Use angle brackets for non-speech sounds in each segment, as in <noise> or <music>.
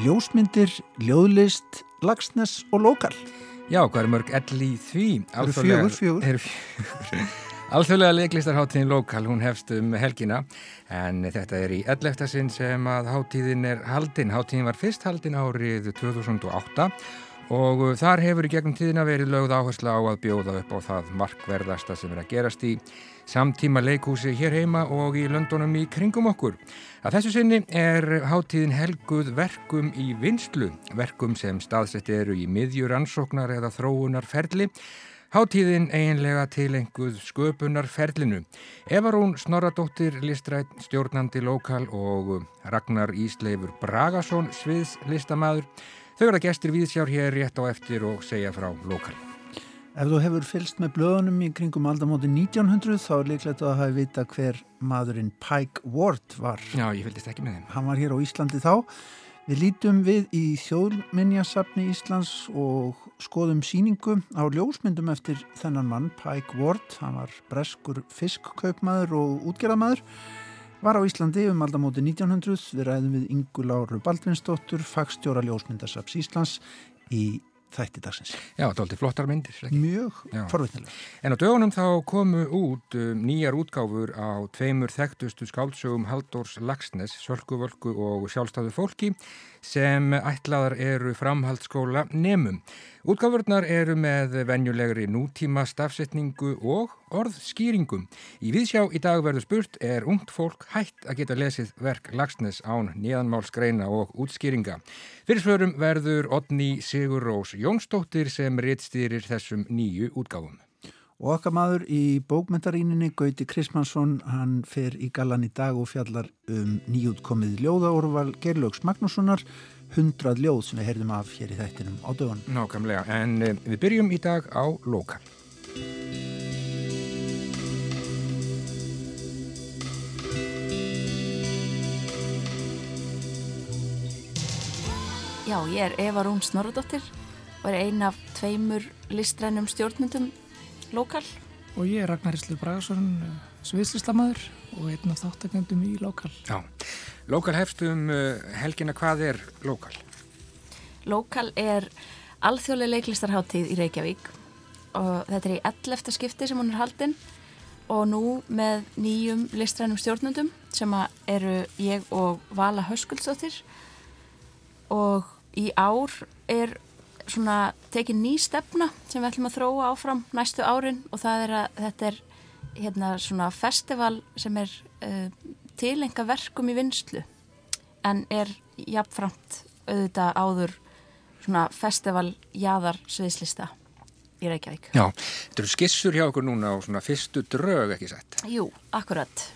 Ljósmyndir, ljóðlist, lagsnes og lokal. Já, hvað er mörg ell í því? Það eru fjögur, fjögur. Er fjögur. Alþjóðlega leiklistarháttíðin lokal, hún hefst um helgina en þetta er í 11. sinn sem að háttíðin er haldin. Háttíðin var fyrst haldin árið 2008 og þar hefur í gegnum tíðina verið lögð áherslu á að bjóða upp á það markverðasta sem er að gerast í samtíma leikúsi hér heima og í löndunum í kringum okkur. Að þessu sinni er háttíðin helguð verkum í vinslu, verkum sem staðsett eru í miðjur ansóknar eða þróunar ferli Háttíðin eiginlega tilenguð sköpunarferlinu. Evarún Snorradóttir, listrætt, stjórnandi lokal og Ragnar Ísleifur Bragason, sviðs Þau verða gestir viðsjár hér rétt á eftir og segja frá lokal. Ef þú hefur fylst með blöðunum í kringum aldamóti 1900 þá er líklegt að hafa vita hver maðurinn Pike Ward var. Já, ég fylgist ekki með þeim. Hann var hér á Íslandi þá. Við lítum við í þjóðminjasafni Íslands og skoðum síningu á ljósmyndum eftir þennan mann, Pike Ward. Hann var breskur fiskkaupmaður og útgerðamaður. Var á Íslandi um aldamóti 1900. Við ræðum við Ingu Láru Baldvinsdóttur, fagstjóra ljósmyndasaps Íslands í þætti dagsins. Já, þetta er alltaf flottar myndir. Ekki? Mjög forveitnilega. En á dögunum þá komu út um, nýjar útgáfur á tveimur þekktustu skáldsögum Haldórs Lagsnes, Sölkuvölku og Sjálfstæðu fólki sem ætlaðar eru framhaldsskóla nemum. Útgáfurnar eru með venjulegri nútíma stafsetningu og orðskýringum. Í viðsjá í dag verður spurt er ungt fólk hægt að geta lesið verk Lagsnes án nýðanmálsgreina og útskýringa. Fyrirsförum verður Odni Sigur Rós Jónsdóttir sem rittstýrir þessum nýju útgáfum. Og okkar maður í bókmentaríninni, Gauti Krismansson, hann fer í gallan í dag og fjallar um nýjútkomið ljóðaórval Gerlaugs Magnússonar, hundrað ljóð sem við heyrðum af hér í þættinum á dögun. Nákvæmlega, en eh, við byrjum í dag á Lókal. Já, ég er Eva Rún Snorradóttir og er ein af tveimur listrænum stjórnmyndum lokal. Og ég er Ragnar Íslu Bragarsson, eh, sviðslistamæður og einn af þáttakendum í lokal. Já, lokal hefst um uh, helgina, hvað er lokal? Lokal er alþjóðlega leiklistarháttíð í Reykjavík og þetta er í 11. skipti sem hún er haldinn og nú með nýjum listrænum stjórnundum sem eru ég og Vala Höskuldsdóttir og í ár er svona tekið ný stefna sem við ætlum að þróa áfram næstu árin og það er að þetta er hérna svona festival sem er uh, tilenga verkum í vinslu en er jafnframt auðvitað áður svona festival jáðar sviðslista í Reykjavík. Já, þetta eru skissur hjá okkur núna og svona fyrstu drög ekki sett. Jú, akkurat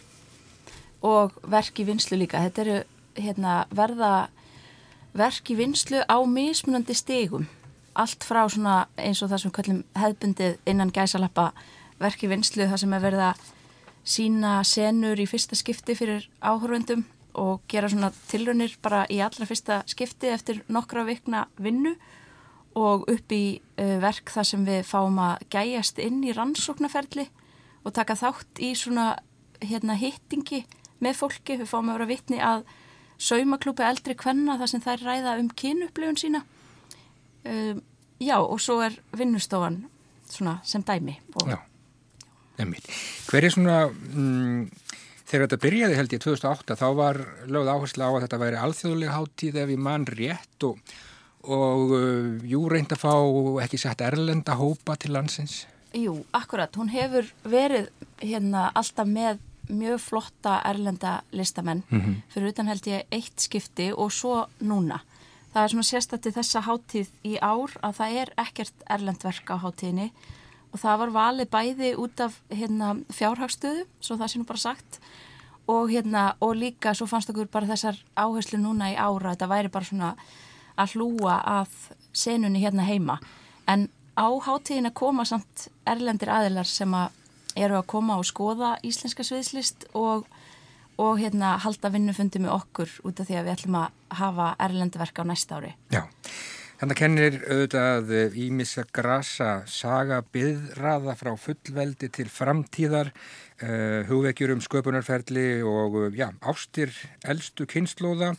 og verk í vinslu líka. Þetta eru hérna verða verk í vinslu á mismunandi stegum allt frá svona eins og það sem kallum hefbundið innan gæsalappa verki vinslu það sem er verið að sína senur í fyrsta skipti fyrir áhörvendum og gera svona tilrönir bara í allra fyrsta skipti eftir nokkra vikna vinnu og upp í uh, verk þar sem við fáum að gæjast inn í rannsóknarferli og taka þátt í svona hérna hittingi með fólki, við fáum að vera vitni að saumaklúpi eldri kvenna þar sem þær ræða um kynupplifun sína um, já og svo er vinnustofan svona sem dæmi og... Já, emil Hver er svona mm, þegar þetta byrjaði held ég 2008 þá var lögð áherslu á að þetta væri alþjóðlega háttíð ef ég mann rétt og, og uh, jú reynd að fá ekki sett erlenda hópa til landsins? Jú, akkurat, hún hefur verið hérna alltaf með mjög flotta erlenda listamenn. Mm -hmm. fyrir utan held ég eitt skipti og svo núna það er svona sérstætti þessa háttíð í ár að það er ekkert erlendverk á háttíðinni og það var valið bæði út af hérna, fjárhagstöðu, svo það sé nú bara sagt og, hérna, og líka svo fannst okkur bara þessar áherslu núna í ára, þetta væri bara svona að hlúa að senunni hérna heima. En á háttíðin að koma samt erlendir aðilar sem að eru að koma og skoða íslenska sviðslist og og hérna halda vinnufundi með okkur út af því að við ætlum að hafa erlendaverk á næsta ári. Já, Þannig kennir auðvitað ímissa grasa saga byðraða frá fullveldi til framtíðar, uh, hugvekjur um sköpunarferli og uh, já, ástir eldstu kynnslóða,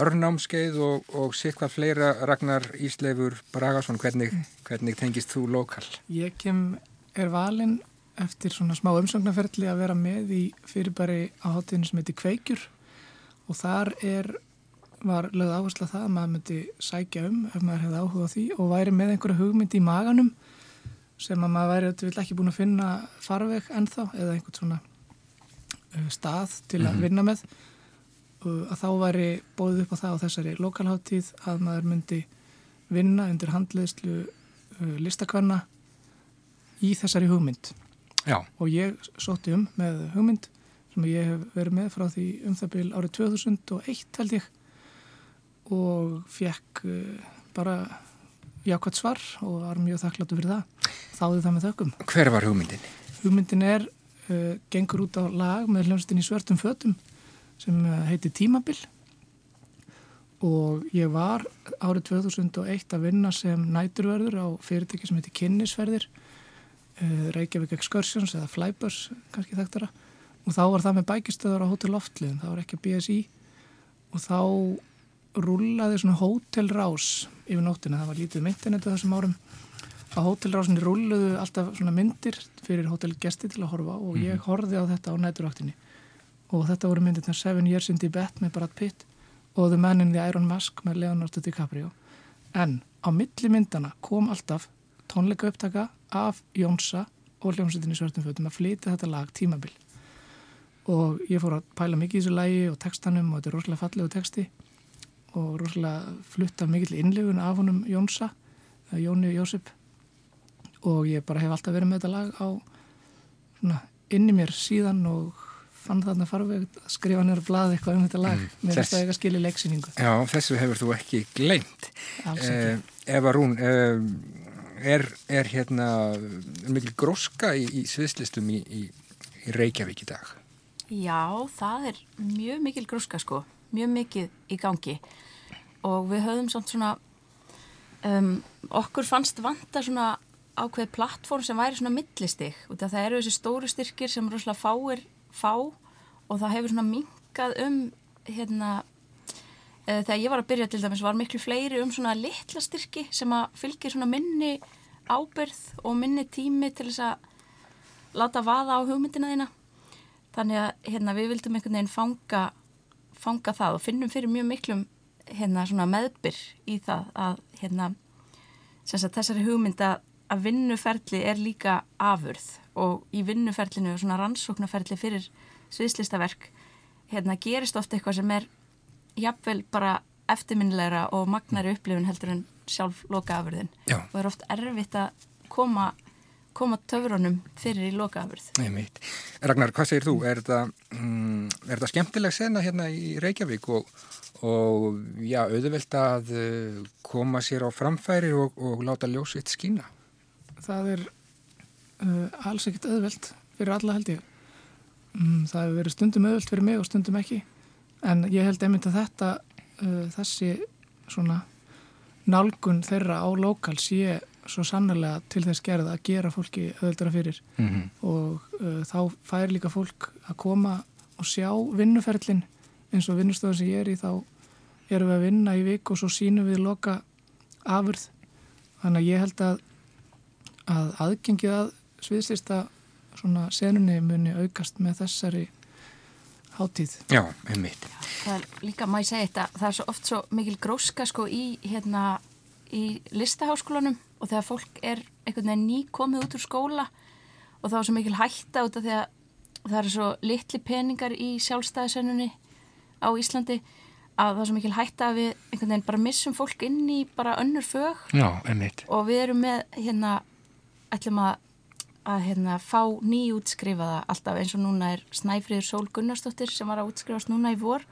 örnámskeið og, og sikvað fleira Ragnar Ísleifur Bragason, hvernig, hvernig tengist þú lokal? Ég kem er valinn eftir svona smá umsögnarferli að vera með í fyrirbæri á hátinu sem heitir Kveikjur. Og þar er var lögð áherslu að það að maður myndi sækja um ef maður hefði áhuga á því og væri með einhverja hugmyndi í maganum sem að maður væri auðvitað ekki búin að finna farveg ennþá eða einhvern svona uh, stað til að mhm. vinna með. Og að þá væri bóðið upp á það á þessari lokalháttíð að maður myndi vinna undir handleðslu uh, listakvanna í þessari hugmynd Já. og ég sótti um með hugmynd sem ég hef verið með frá því um það byrj árið 2001 held ég og fekk uh, bara jákvæmt svar og var mjög þakkláttu fyrir það. Þáði það með þökkum. Hver var hugmyndin? Hugmyndin er, uh, gengur út á lag með hljómsdyn í svörtum fötum sem uh, heitir Tímabil og ég var árið 2001 að vinna sem næturverður á fyrirtæki sem heitir Kynnisferðir, uh, Reykjavík Excursions eða Flybus, kannski þekktara og þá var það með bækistöður á Hotel Loftliðin, það var ekki BSI og þá rúlaði svona hótelrás yfir nóttina, það var lítið myndinetu um þessum árum. Á hótelrásinni rúluðu alltaf svona myndir fyrir hótelgesti til að horfa og ég mhm. horfið á þetta á næturvaktinni. Og þetta voru myndirna Seven Years in Tibet með Brad Pitt og The Man in the Iron Mask með Leonardo DiCaprio. En á milli myndana kom alltaf tónleika upptaka af Jónsa og hljómsveitinni Svörtumfötum að flytja þetta lag tímabil og ég fór að pæla mikið í þessu lagi og textanum og þetta er rosalega fallegu texti og rosalega flutta mikill innlifun af honum Jónsa, Jóni Jósip og ég bara hef alltaf verið með þetta lag á svona, inni mér síðan og fann þarna farveg að skrifa nýra blað eitthvað um þetta lag mm, með þess að eitthvað skilja leiksýningu. Já, þessu hefur þú ekki ekki. Eh, Eva Rún, eh, er, er hérna mikil gróska í, í sviðslistum í, í, í Reykjavík í dag? Já, það er mjög mikil gróska sko, mjög mikið í gangi. Og við höfum svona um, okkur fannst vanta svona ákveð plattform sem væri svona millistig. Og það eru þessi stóru styrkir sem rosalega fáir fá og það hefur svona minkað um hérna þegar ég var að byrja til dæmis var miklu fleiri um svona litla styrki sem að fylgir svona minni ábyrð og minni tími til þess að láta vaða á hugmyndina þína. Þannig að hérna við vildum einhvern veginn fanga fanga það og finnum fyrir mjög miklum hérna meðbyr í það að hérna sagt, þessari hugmynda að vinnuferli er líka afurð og í vinnuferlinu svona rannsóknarferli fyrir sviðslistaverk hérna gerist ofta eitthvað sem er jafnvel bara eftirminnilegra og magnari upplifun heldur en sjálf loka afurðin Já. og er oft erfitt að koma koma töfrunum fyrir í loka afurð Ragnar, hvað segir þú? Er þetta, mm, er þetta skemmtileg sena hérna í Reykjavík og og já, auðvelt að eh, koma sér á framfæri og, og láta ljósitt skína. Það er uh, alls ekkit auðvelt fyrir alla held ég. Um, það hefur verið stundum auðvelt fyrir mig og stundum ekki en ég held einmitt að þetta uh, þessi svona nálgun þeirra á lokal sé svo sannlega til þess gerð að gera fólki auðvöldara fyrir. Mm -hmm. og uh, þá fær líka fólk að koma og sjá vinnuferlin. Eins og vinnustöðu sem ég er í þá erum við að vinna í vik og svo sínum við loka afurð. Þannig að ég held að að aðgengið að sviðsista svona senunni muni aukast með þessari hátíð. Já, einmitt. Það er líka, má ég segja þetta, það er svo oft svo mikil gróska sko í hérna í listaháskólanum og þegar fólk er einhvern veginn ný komið út úr skóla og þá er svo mikil hætta út af því að það er svo litli peningar í sjálfstæðisennunni á Íslandi að það er svo mikil hætta að við einhvern veginn bara missum fólk inn í bara önnur fög Já, og við erum með hérna ætlum að, að hérna, fá nýjútskrifaða alltaf eins og núna er Snæfríður Sól Gunnarsdóttir sem var að útskrifast núna í vor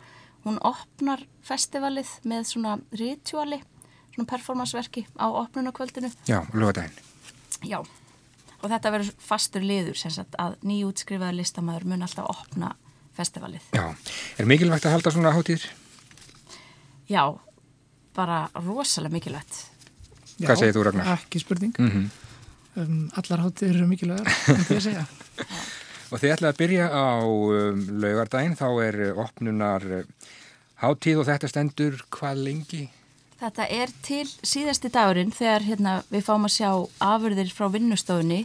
hún opnar festivalið með svona rituali svona performansverki á opnunarkvöldinu Já, lögadaginn Já, og þetta verður fastur liður sem sagt að nýjútskrifaða listamæður mun alltaf opna festivalið Já, er mikilvægt að halda svona hátíðir? Já, bara rosalega mikilvægt Hvað segir þú Ragnar? Ekki spurning. Mm -hmm. Um, allar hátir eru mikilvægar, <laughs> myndi ég segja. Og þið ætlaði að byrja á um, laugardaginn, þá er opnunar uh, hátíð og þetta stendur hvað lengi? Þetta er til síðasti dagurinn þegar hérna, við fáum að sjá afurðir frá vinnustofunni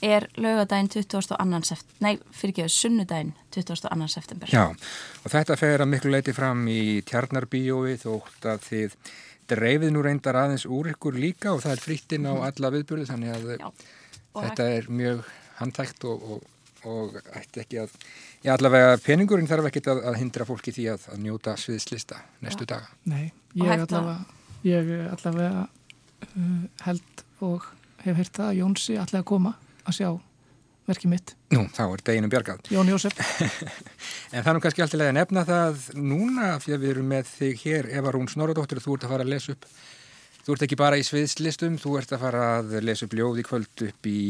er laugadaginn 22. september, nei, fyrir ekki, sunnudaginn 22. september. Já, og þetta fer að miklu leiti fram í tjarnarbíói þótt að þið dreifið nú reyndar aðeins úr ykkur líka og það er frittinn á alla viðbúrið þannig að Já, þetta er mjög handtækt og, og, og ætti ekki að, já allavega peningurinn þarf ekki að, að hindra fólki því að, að njóta sviðslista næstu daga. Nei, ég allavega, ég allavega uh, held og hef heyrt það að Jónsi allavega koma að sjá verkið mitt. Nú, þá er deginum bjargað. Jón Jósef. <laughs> en það er nú kannski alltaf að nefna það núna fyrir að við erum með þig hér Eva Rún Snoradóttir og þú ert að fara að lesa upp þú ert ekki bara í sviðslistum þú ert að fara að lesa upp ljóð í kvöld upp í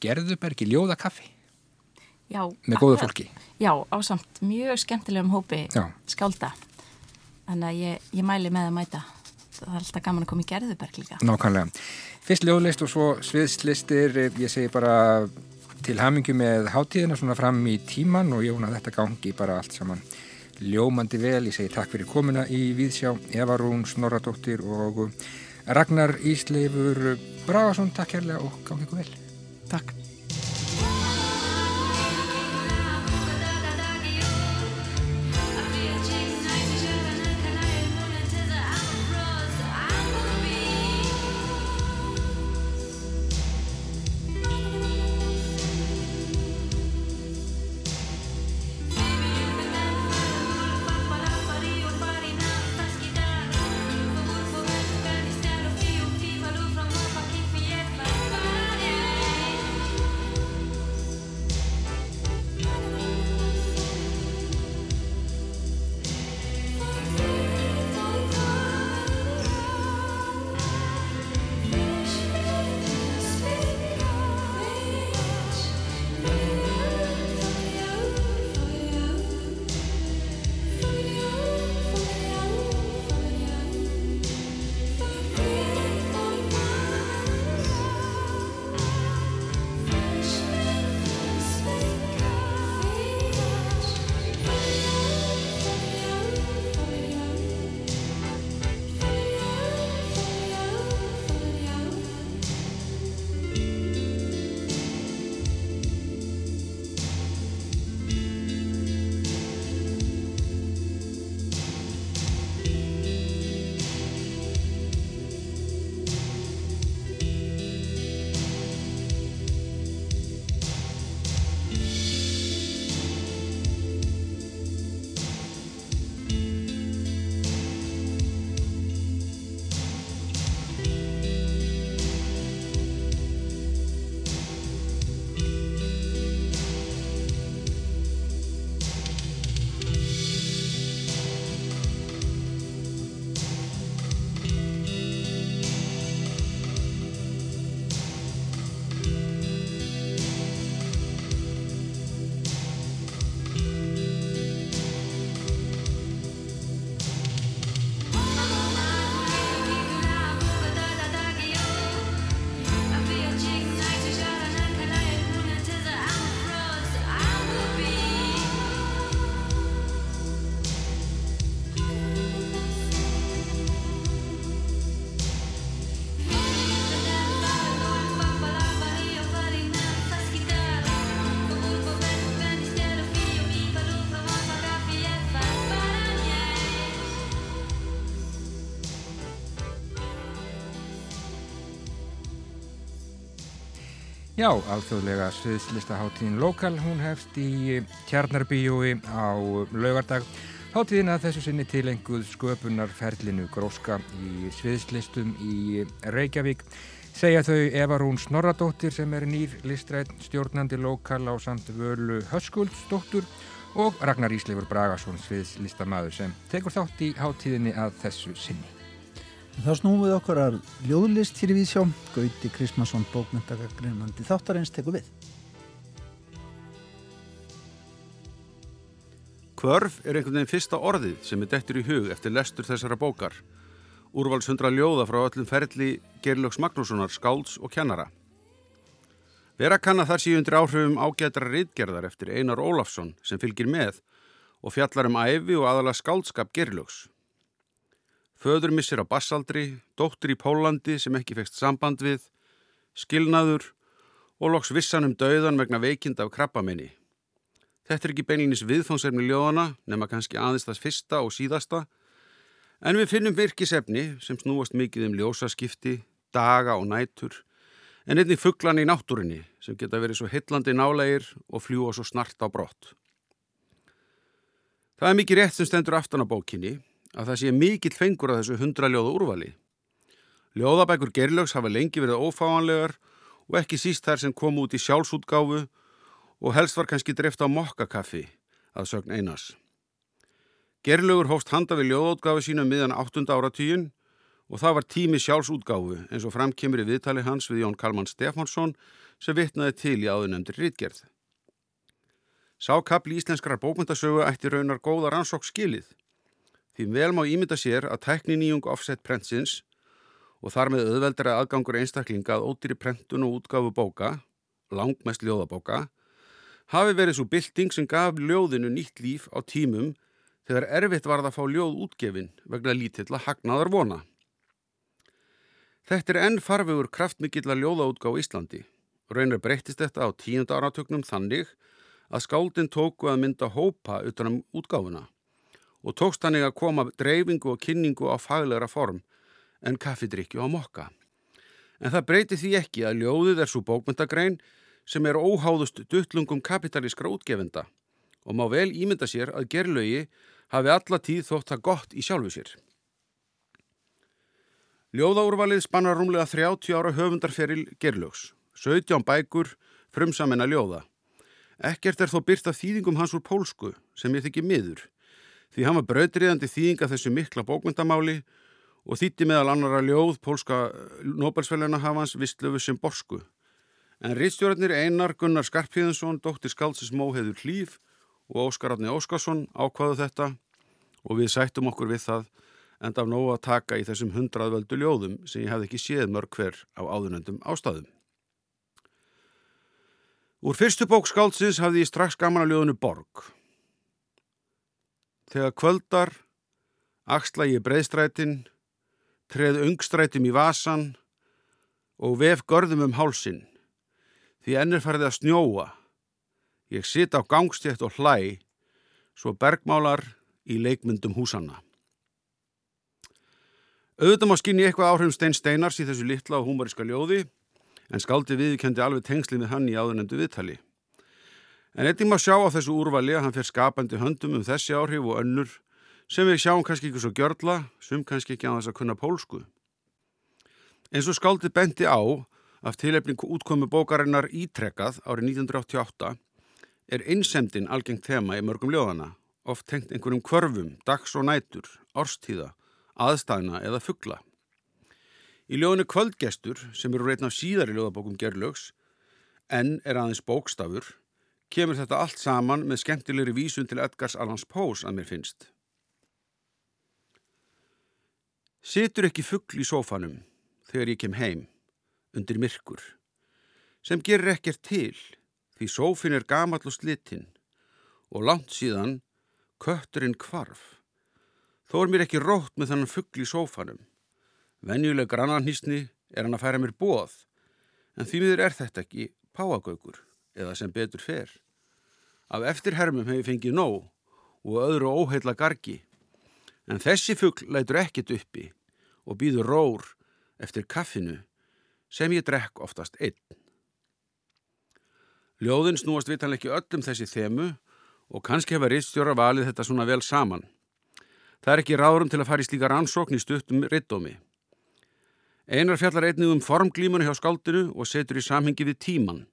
Gerðubergi Ljóðakaffi Já. Með góðu fólki. Já, á samt mjög skemmtilegum hópi Já. skálda þannig að ég, ég mæli með að mæta það er alltaf gaman að koma í Gerðuberg líka. Nákvæmlega. Fyrst ljóðlist og svo sviðslistir, ég segi bara til hamingu með hátíðina svona fram í tíman og ég vona þetta gangi bara allt saman ljómandi vel. Ég segi takk fyrir komuna í Víðsjá, Eva Rún, Snorradóttir og Ragnar Ísleifur Bragason, takk kærlega og gangi ykkur vel. Takk. Já, alþjóðlega sviðslistaháttíðin Lokal, hún hefst í Tjarnarbíjói á laugardag. Háttíðin að þessu sinni tilenguð sköpunarferlinu gróska í sviðslistum í Reykjavík. Segja þau Eva Rún Snorradóttir sem er nýr listrætt stjórnandi Lokal á samt völu Höskuldsdóttur og Ragnar Ísleifur Bragason sviðslistamaður sem tekur þátt í háttíðinni að þessu sinni. Þá snúum við okkur að ljóðlist hér í Vísjá, Gauti Krismansson bókmyndagagreinandi þáttarins tekur við. Kvörf er einhvern veginn fyrsta orðið sem er dettur í hug eftir lestur þessara bókar úrvalsundra ljóða frá öllum ferli Gerlöks Magnússonar, skálds og kennara. Vera kann að þar síu undir áhrifum ágætra rittgerðar eftir Einar Ólafsson sem fylgir með og fjallar um æfi og aðala skáldskap Gerlöks. Föður missir á bassaldri, dóttur í Pólandi sem ekki fekst samband við, skilnaður og loks vissan um dauðan vegna veikind af krabbamenni. Þetta er ekki beinlinis viðfónsefni ljóðana nema kannski aðeins þess fyrsta og síðasta En við finnum virkisefni sem snúast mikið um ljósaskipti, daga og nætur, en einnig fugglan í náttúrinni sem geta verið svo hillandi nálegir og fljúa svo snart á brott. Það er mikið rétt sem stendur aftan á bókinni að það sé mikill fengur að þessu hundra ljóða úrvali. Ljóðabækur gerlögs hafa lengi verið ófáanlegar og ekki síst þær sem kom út í sjálfsútgáfu og helst var kannski drift á mokkakaffi að sögn einas. Gerlugur hófst handa við ljóðótgáfi sína um miðan 8. áratýjun og það var tími sjálfsútgáfu eins og framkemur í viðtali hans við Jón Kalman Stefánsson sem vittnaði til í áðunemndir rítgerð. Sákabli íslenskrar bókmyndasögu ætti raunar góða rannsók skilið. Því vel má ímynda sér að tækni nýjung offset prentsins og þar með auðveldara aðgangur einstaklinga að ódýri prentun og útgáfu bóka, langmest ljóðabóka, hafi verið svo bylting sem gaf ljóðinu nýtt líf á tímum þegar erfitt var það að fá ljóð útgefin vegna lítill að hagnaðar vona. Þetta er enn farvegur kraftmikilla ljóðaútgá Íslandi. Raunar breyttist þetta á tíunda áratöknum þannig að skáldin tóku að mynda hópa utanum útgáfuna og tókst hannig að koma dreifingu og kynningu á faglegra form en kaffidrykju á mokka. En það breyti því ekki að ljóðið er svo bókmyndagrein sem er óháðust duttlungum kapitalískra útgefenda og má vel ímynda sér að gerlögi hafi alla tíð þótt það gott í sjálfu sér. Ljóðaúrvalið spannar rúmlega 30 ára höfundarferil gerlögs, 17 bækur, frumsamena ljóða. Ekkert er þó byrta þýðingum hans úr pólsku sem ég þykki miður, því hann var brautriðandi þýðinga þessu mikla bókmyndamáli og þýtti meðal annara ljóð pólska Nobelsfellina hafans Vistlöfu sem borsku. En rittstjórnir Einar Gunnar Skarpíðinsson, dóttir Skalsis Móheður Hlýf og Óskar Átni Óskarsson ákvaðu þetta og við sættum okkur við það enda af nógu að taka í þessum hundraðvöldu ljóðum sem ég hef ekki séð mörg hver á áðunendum ástæðum. Úr fyrstu bók skáldsins hafði ég strax gaman að ljóðinu Borg. Þegar kvöldar, axla ég breyðstrætin, treð ungstrætum í vasan og vef görðum um hálsin, því ennir farið að snjóa Ég sit á gangstjætt og hlæ, svo bergmálar í leikmyndum húsanna. Auðvitað má skinni eitthvað áhrifum Stein Steinars í þessu litla og húmariska ljóði, en skaldi viðkendi alveg tengsli með hann í áðunendu viðtali. En einnig má sjá á þessu úrvali að hann fer skapandi höndum um þessi áhrif og önnur sem við sjáum kannski ekki svo gjörla, sem kannski ekki á þess að kunna pólsku. En svo skaldi bendi á, af tilefningu útkomu bókarinnar Ítrekkað árið 1988, er einsemdin algengt þema í mörgum ljóðana, oft tengt einhverjum kvörfum, dags og nætur, orstíða, aðstæðna eða fuggla. Í ljóðinu Kvöldgestur, sem eru reytna af síðari ljóðabókum gerlögs, en er aðeins bókstafur, kemur þetta allt saman með skemmtilegri vísun til Edgars Allans Pós að mér finnst. Situr ekki fuggl í sófanum þegar ég kem heim, undir myrkur, sem gerir ekkert til, því sófin er gamall og slitinn og langt síðan kötturinn kvarf. Þó er mér ekki rótt með þannan fuggl í sófanum. Venjuleg grannarnýstni er hann að færa mér bóð, en því miður er þetta ekki páagaugur eða sem betur fer. Af eftirhermum hef ég fengið nóg og öðru óheila gargi, en þessi fuggl lætur ekkit uppi og býður rór eftir kaffinu sem ég drekk oftast einn. Ljóðin snúast vitanlega ekki öllum þessi þemu og kannski hefa rittstjóra valið þetta svona vel saman. Það er ekki ráðurum til að fara í slíka rannsókn í stuttum rittdómi. Einar fjallar einnig um formglímanu hjá skáldinu og setur í samhengi við tíman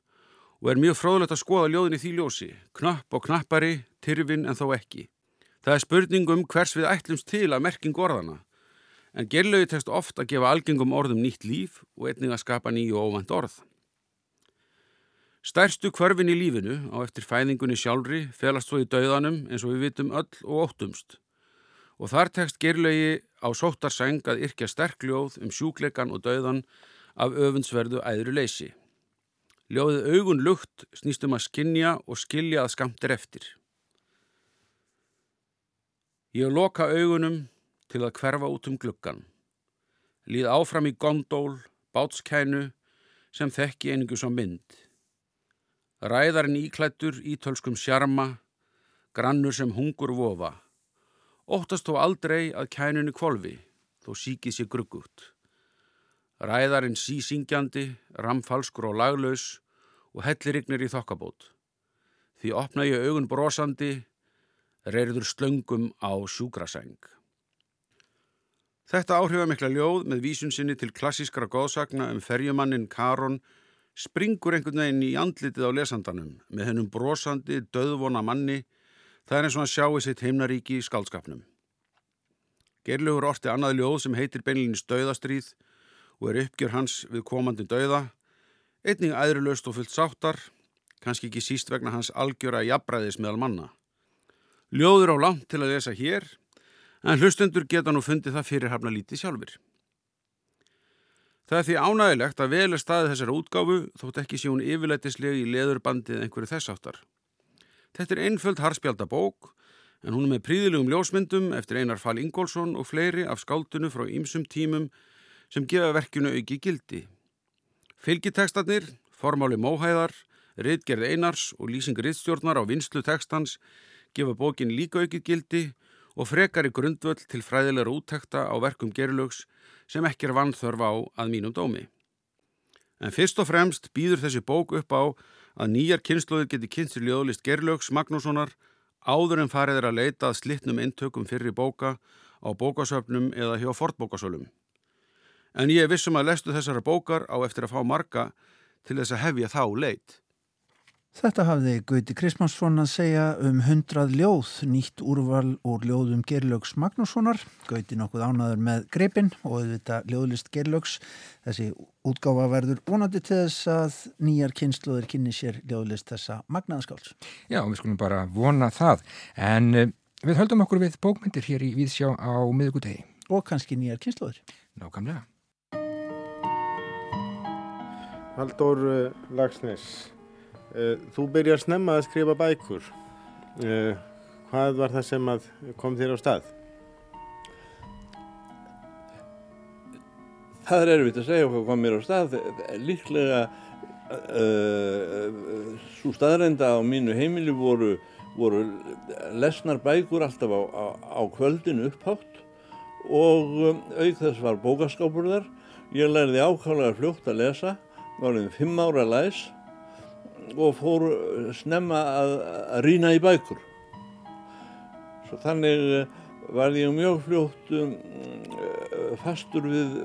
og er mjög fróðlegt að skoða ljóðin í því ljósi, knapp og knappari, tyrfin en þó ekki. Það er spurning um hvers við ætlumst til að merking orðana, en gerlaugi tekst ofta að gefa algengum orðum nýtt líf og einnig að skapa nýju og óvænt orð. Stærstu kvörfin í lífinu á eftir fæðingunni sjálfri felast svo í dauðanum eins og við vitum öll og óttumst. og þar tekst gerlegi á sóttarseng að yrkja sterkljóð um sjúkleikan og dauðan af öfundsverðu æðru leysi. Ljóðið augun lukt snýstum að skinja og skilja að skamtir eftir. Ég loka augunum til að hverfa út um gluggan. Líð áfram í gondól, bátskænu sem þekki einingu svo mynd. Ræðarinn íklættur ítölskum sjarma, grannur sem hungur vofa. Óttast þó aldrei að kænunni kvolvi, þó síkið sér gruggut. Ræðarinn sísingjandi, ramfalskur og laglaus og hellirignir í þokkabót. Því opna ég augun brosandi, reyður slöngum á sjúkraseng. Þetta áhrifamikla ljóð með vísun sinni til klassískara góðsagna um ferjumannin Karon springur einhvern veginn í andlitið á lesandanum með hennum brosandi, döðvona manni Það er eins og hann sjáu sitt heimnaríki í skaldskapnum. Gerlugur orti annað ljóð sem heitir beinlinni Stauðastríð og er uppgjör hans við komandi dauða, einning æðrulöst og fullt sáttar, kannski ekki síst vegna hans algjöra jafnbræðis meðal manna. Ljóður á langt til að lesa hér, en hlustendur geta nú fundið það fyrir hafna lítið sjálfur. Það er því ánægilegt að vel er staðið þessara útgáfu þótt ekki sé hún yfirleitislega í leðurbandið einhverju þessáttar. Þetta er einföld harspjaldabók en hún er með príðilegum ljósmyndum eftir Einar Fall Ingólfsson og fleiri af skáldunu frá ýmsum tímum sem gefa verkinu auki gildi. Fylgitekstarnir, formáli móhæðar, riðgerð Einars og lýsing riðstjórnar á vinslu tekstans gefa bókin líka auki gildi og frekar í grundvöld til fræðilegra úttekta á verkum gerlögs sem ekki er vannþörf á að mínum dómi. En fyrst og fremst býður þessi bók upp á að nýjar kynnslóðir geti kynnsir ljóðlist Gerlaugs Magnússonar áður en farið er að leita að slittnum intökum fyrir bóka á bókasöfnum eða hjá fortbókasölum. En ég er vissum að lestu þessara bókar á eftir að fá marga til þess að hefja þá leit. Þetta hafði Gauti Krismansson að segja um hundrað ljóð, nýtt úrval úr ljóðum Gerlaugs Magnússonar. Gauti nokkuð ánaður með greipin og auðvita ljóðlist Gerlaugs. Þessi útgáfa verður vonandi til þess að nýjar kynsluður kynni sér ljóðlist þessa magnaðaskáls. Já, við skulum bara vona það. En uh, við höldum okkur við bókmyndir hér í Víðsjá á miðugutegi. Og kannski nýjar kynsluður. Nákvæmlega. Haldur uh, Lagsnes Eh, þú byrjar snemma að skrifa bækur. Eh, hvað var það sem kom þér á stað? Það er erfitt að segja hvað kom mér á stað. Líklega uh, eh, svo staðrenda á mínu heimili voru, voru lesnar bækur alltaf á, á, á kvöldinu upphátt og auk þess var bókaskápur þar. Ég lærði ákvæmlega fljótt að lesa, um fimm ára læs og fór snemma að, að rýna í bækur. Svo þannig eh, var ég mjög fljótt um, eh, fastur við,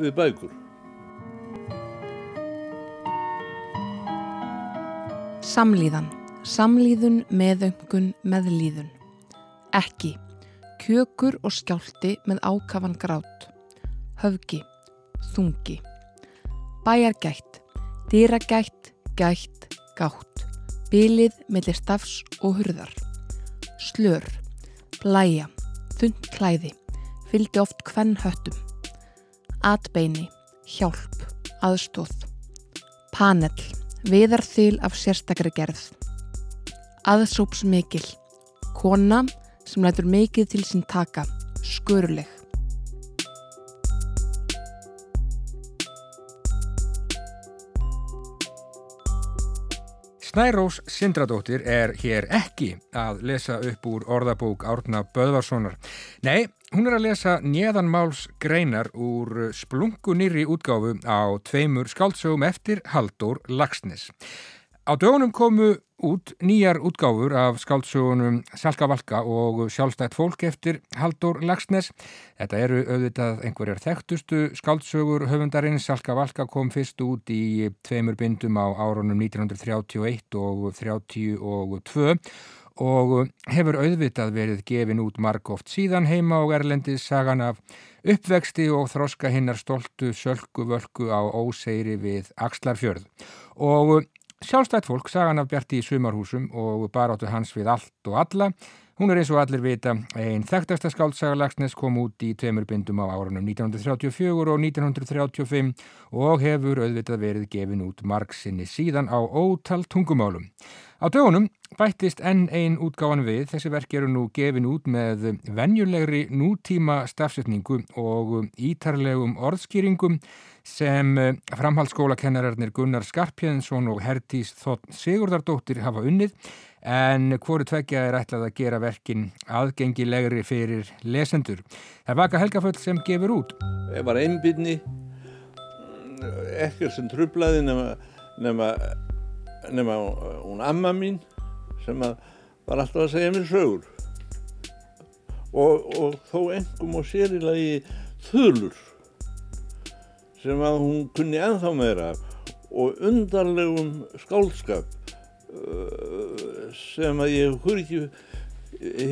við bækur. Samlíðan. Samlíðun, meðöngun, meðlíðun. Ekki. Kjökur og skjálti með ákafan grát. Höfgi. Þungi. Bæjargætt. Dýragætt. Gætt gátt, bylið mellir stafs og hurðar. Slör, blæja, þund klæði, fylgdi oft hvenn höttum. Atbeini, hjálp, aðstóð. Panel, viðarþyl af sérstakri gerð. Aðsóps mikil, kona sem lætur mikið til sín taka, sköruleg. Snærós Sindradóttir er hér ekki að lesa upp úr orðabók Árna Böðvarssonar. Nei, hún er að lesa njeðanmáls greinar úr splungunýri útgáfu á tveimur skáldsögum eftir Haldur Lagsnes. Á dögunum komu út nýjar útgáfur af skáldsögunum Salka Valka og sjálfstætt fólk eftir Haldur Lagsnes. Þetta eru auðvitað einhverjar þekktustu skáldsögur höfundarinn. Salka Valka kom fyrst út í tveimur bindum á árunum 1931 og 32 og hefur auðvitað verið gefin út margóft síðan heima og erlendis sagan af uppvexti og þroska hinnar stoltu sölku völku á óseiri við Axlarfjörð. Og Sjálfstætt fólk sagan af Bjarti í sumarhúsum og baráttu hans við allt og alla. Hún er eins og allir vita einn þekktasta skáldsaga Lagsnes kom út í tveimur bindum á árunum 1934 og 1935 og hefur auðvitað verið gefin út margsinni síðan á ótal tungumálum. Á dögunum bættist enn einn útgáfan við, þessi verk eru nú gefin út með venjulegri nútíma stafsetningu og ítarlegum orðskýringum sem framhaldsskólakennararnir Gunnar Skarpjensson og Hertís Þótt Sigurdardóttir hafa unnið en hvoru tveggja er ætlað að gera verkin aðgengilegri fyrir lesendur. Það vaka helgaföll sem gefur út. Ég var einbyrni, ekkert sem trublaði nema, nema, nema hún amma mín sem var alltaf að segja mér sögur. Og, og þó engum og sérilagi þölur sem að hún kunni enþá meira og undarlegum skálskap Eh, sem að ég hver ekki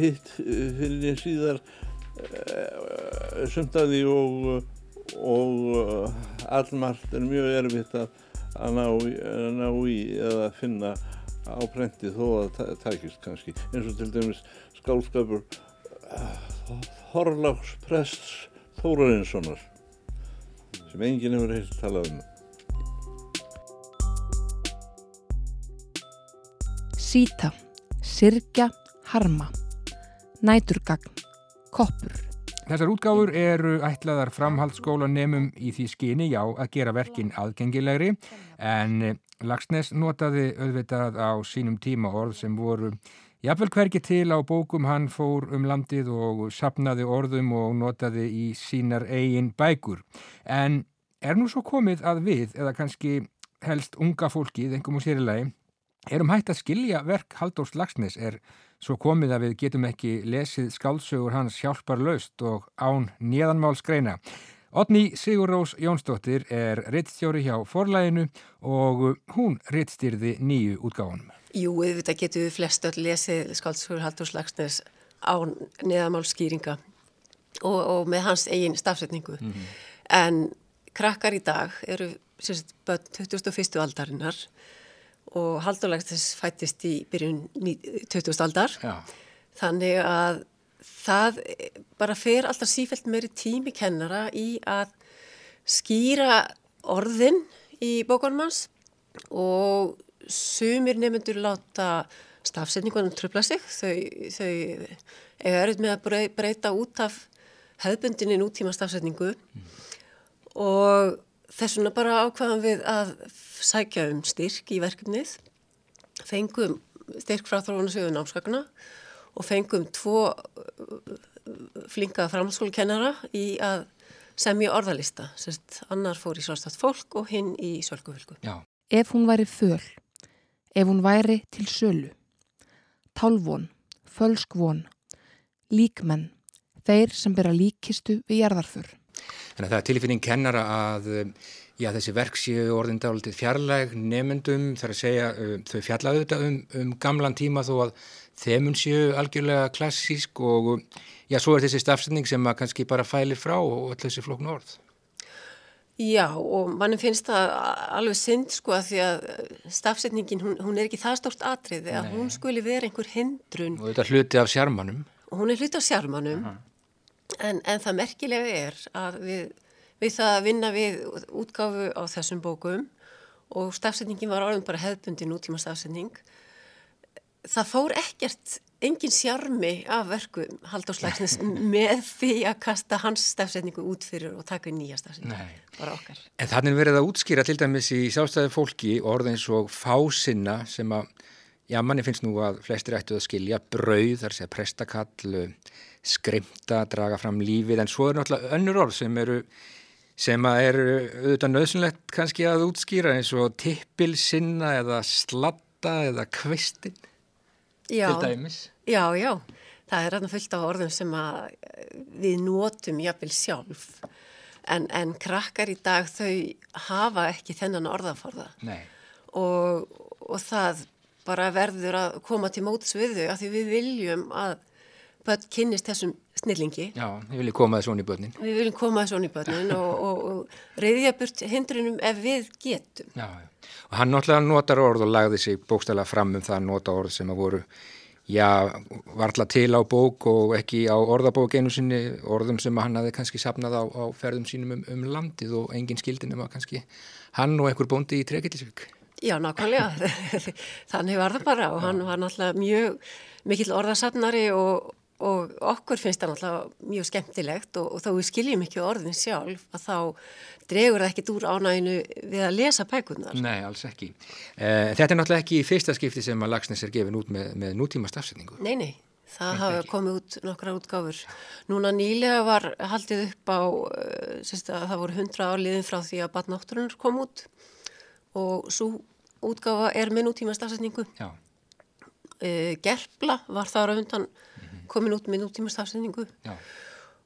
hitt fyrir ég síðar eh, sumtaði og, og eh, allmart er mjög erfitt að, að ná, ná í eða finna á prenti þó að það takist kannski. Eins og til dæmis skálskapur Þorláks Prests Þórarinssonar sem enginn hefur heilt talað um síta, sirkja, harma, næturgagn, koppur. Þessar útgáfur eru ætlaðar framhaldsskólanemum í því skyni já að gera verkin aðgengilegri en Lagsnes notaði auðvitað á sínum tíma orð sem voru jafnvel hverki til á bókum hann fór um landið og sapnaði orðum og notaði í sínar eigin bækur. En er nú svo komið að við eða kannski helst unga fólkið, engum og sérilegi, Erum hægt að skilja verk Haldórs Lagsnes er svo komið að við getum ekki lesið skálsögur hans hjálpar laust og án nýðanmáls greina. Otni Sigurrós Jónsdóttir er rittstjóri hjá forlæginu og hún rittstýrði nýju útgáðunum. Jú, við getum við flest öll lesið skálsögur Haldórs Lagsnes án nýðanmálskýringa og, og með hans eigin stafsetningu. Mm -hmm. En krakkar í dag eru sérst, 21. aldarinnar og haldurlægtis fættist í byrjun 20. aldar Já. þannig að það bara fer alltaf sífælt meiri tími kennara í að skýra orðin í bókunumans og sumir nefnendur láta stafsetningunum tröfla sig þau, þau eiga erut með að breyta út af hefðbundinni nútíma stafsetningu mm. og þessuna bara ákvaðan við að sækja um styrk í verkefnið, fengum styrk frá þróunarsögun ámskakuna og fengum tvo uh, flinka framhaldsskólukennara í að semja orðalista, sérst annar fór í sjálfstætt fólk og hinn í sölgufölku. Ef hún væri föl, ef hún væri til sölu, tálvon, fölskvon, líkmenn, þeir sem byrja líkistu við jarðarfur. Þannig að það er tilfinning kennara að já, þessi verk séu orðindálitið fjarlæg nefnendum þar að segja um, þau fjallaðu þetta um, um gamlan tíma þó að þemun séu algjörlega klassísk og já, svo er þessi stafsending sem að kannski bara fælir frá og öll þessi flokn orð. Já og mannum finnst það alveg synd sko að því að stafsetningin hún, hún er ekki það stórt atrið að hún skuli vera einhver hindrun. Og þetta hluti af sjarmanum. Hún er hluti af sjarmanum. Uh -huh. En, en það merkilega er að við, við það að vinna við útgáfu á þessum bókum og stafsendingin var orðin bara hefðbundi nútíma stafsending, það fór ekkert engin sjarmi af verkum haldáslæksins <laughs> með því að kasta hans stafsendingu út fyrir og taka nýja stafsendingu, bara okkar. En þannig verið að útskýra til dæmis í sástæði fólki orðins og fásinna sem að, já manni finnst nú að flestir ættu að skilja brauð, þar sé að prestakall, skrimta, draga fram lífið en svo er náttúrulega önnur orð sem eru sem að eru auðvitað nöðsynlegt kannski að útskýra eins og tippilsinna eða slatta eða kvistinn til dæmis. Já, já, það er alltaf fullt af orðum sem við notum jáfnvel sjálf en, en krakkar í dag þau hafa ekki þennan orðaforða og, og það bara verður að koma til móts við þau af því við viljum að börn kynnist þessum snillingi. Já, við viljum koma þessu í börnin. Við viljum koma þessu í börnin og, <laughs> og, og reyðja burt hindrunum ef við getum. Já, og hann náttúrulega notar orð og lagði sig bókstæla fram um það að nota orð sem að voru já, var alltaf til á bók og ekki á orðabók einu sinni, orðum sem hann hafi kannski sapnað á, á ferðum sínum um, um landið og engin skildin um að kannski hann og einhver bóndi í Trekillisvík. Já, nákvæmlega. <laughs> Þannig var það bara og hann var náttúrulega mjög mikill orðasafnari og, og okkur finnst það náttúrulega mjög skemmtilegt og, og þá við skiljum ekki orðin sjálf að þá dregur það ekkit úr ánæginu við að lesa bækunar. Nei, alls ekki. Eh, þetta er náttúrulega ekki fyrsta skipti sem að Lagsnes er gefin út með, með nútíma stafsetningu. Nei, nei. Það hafa komið út nokkra útgáfur. Núna nýlega var haldið upp á, að það voru hundra áliðin frá því að badnátturinn kom út og svo útgáfa er með nútíma stafsetningu. Já. E, Gerpla var þar að hundan komin út með nútíma stafsetningu. Já.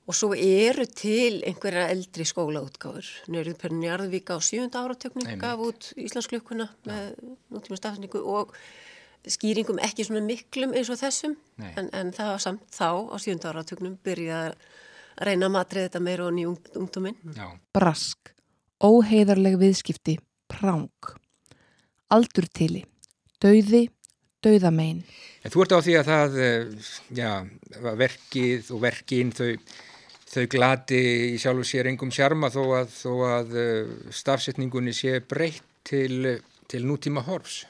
Og svo eru til einhverja eldri skólaútgáfur. Nörðurpernin Jarðvíka á sjönda áratöknum gaf út Íslandsklukkuna með nútíma stafsetningu og skýringum ekki svona miklum eins og þessum en, en það var samt þá á sjönda áratöknum byrjað að reyna að matrið þetta meira og nýjum ungdóminn. Brask, óheiðarleg viðskipti, práng, aldurtili, dauði, dauðamein. En þú ert á því að það, já, verkið og verkin þau, þau glati í sjálfu sér engum sjarma þó að, þó að stafsetningunni sé breytt til, til nútíma horfs.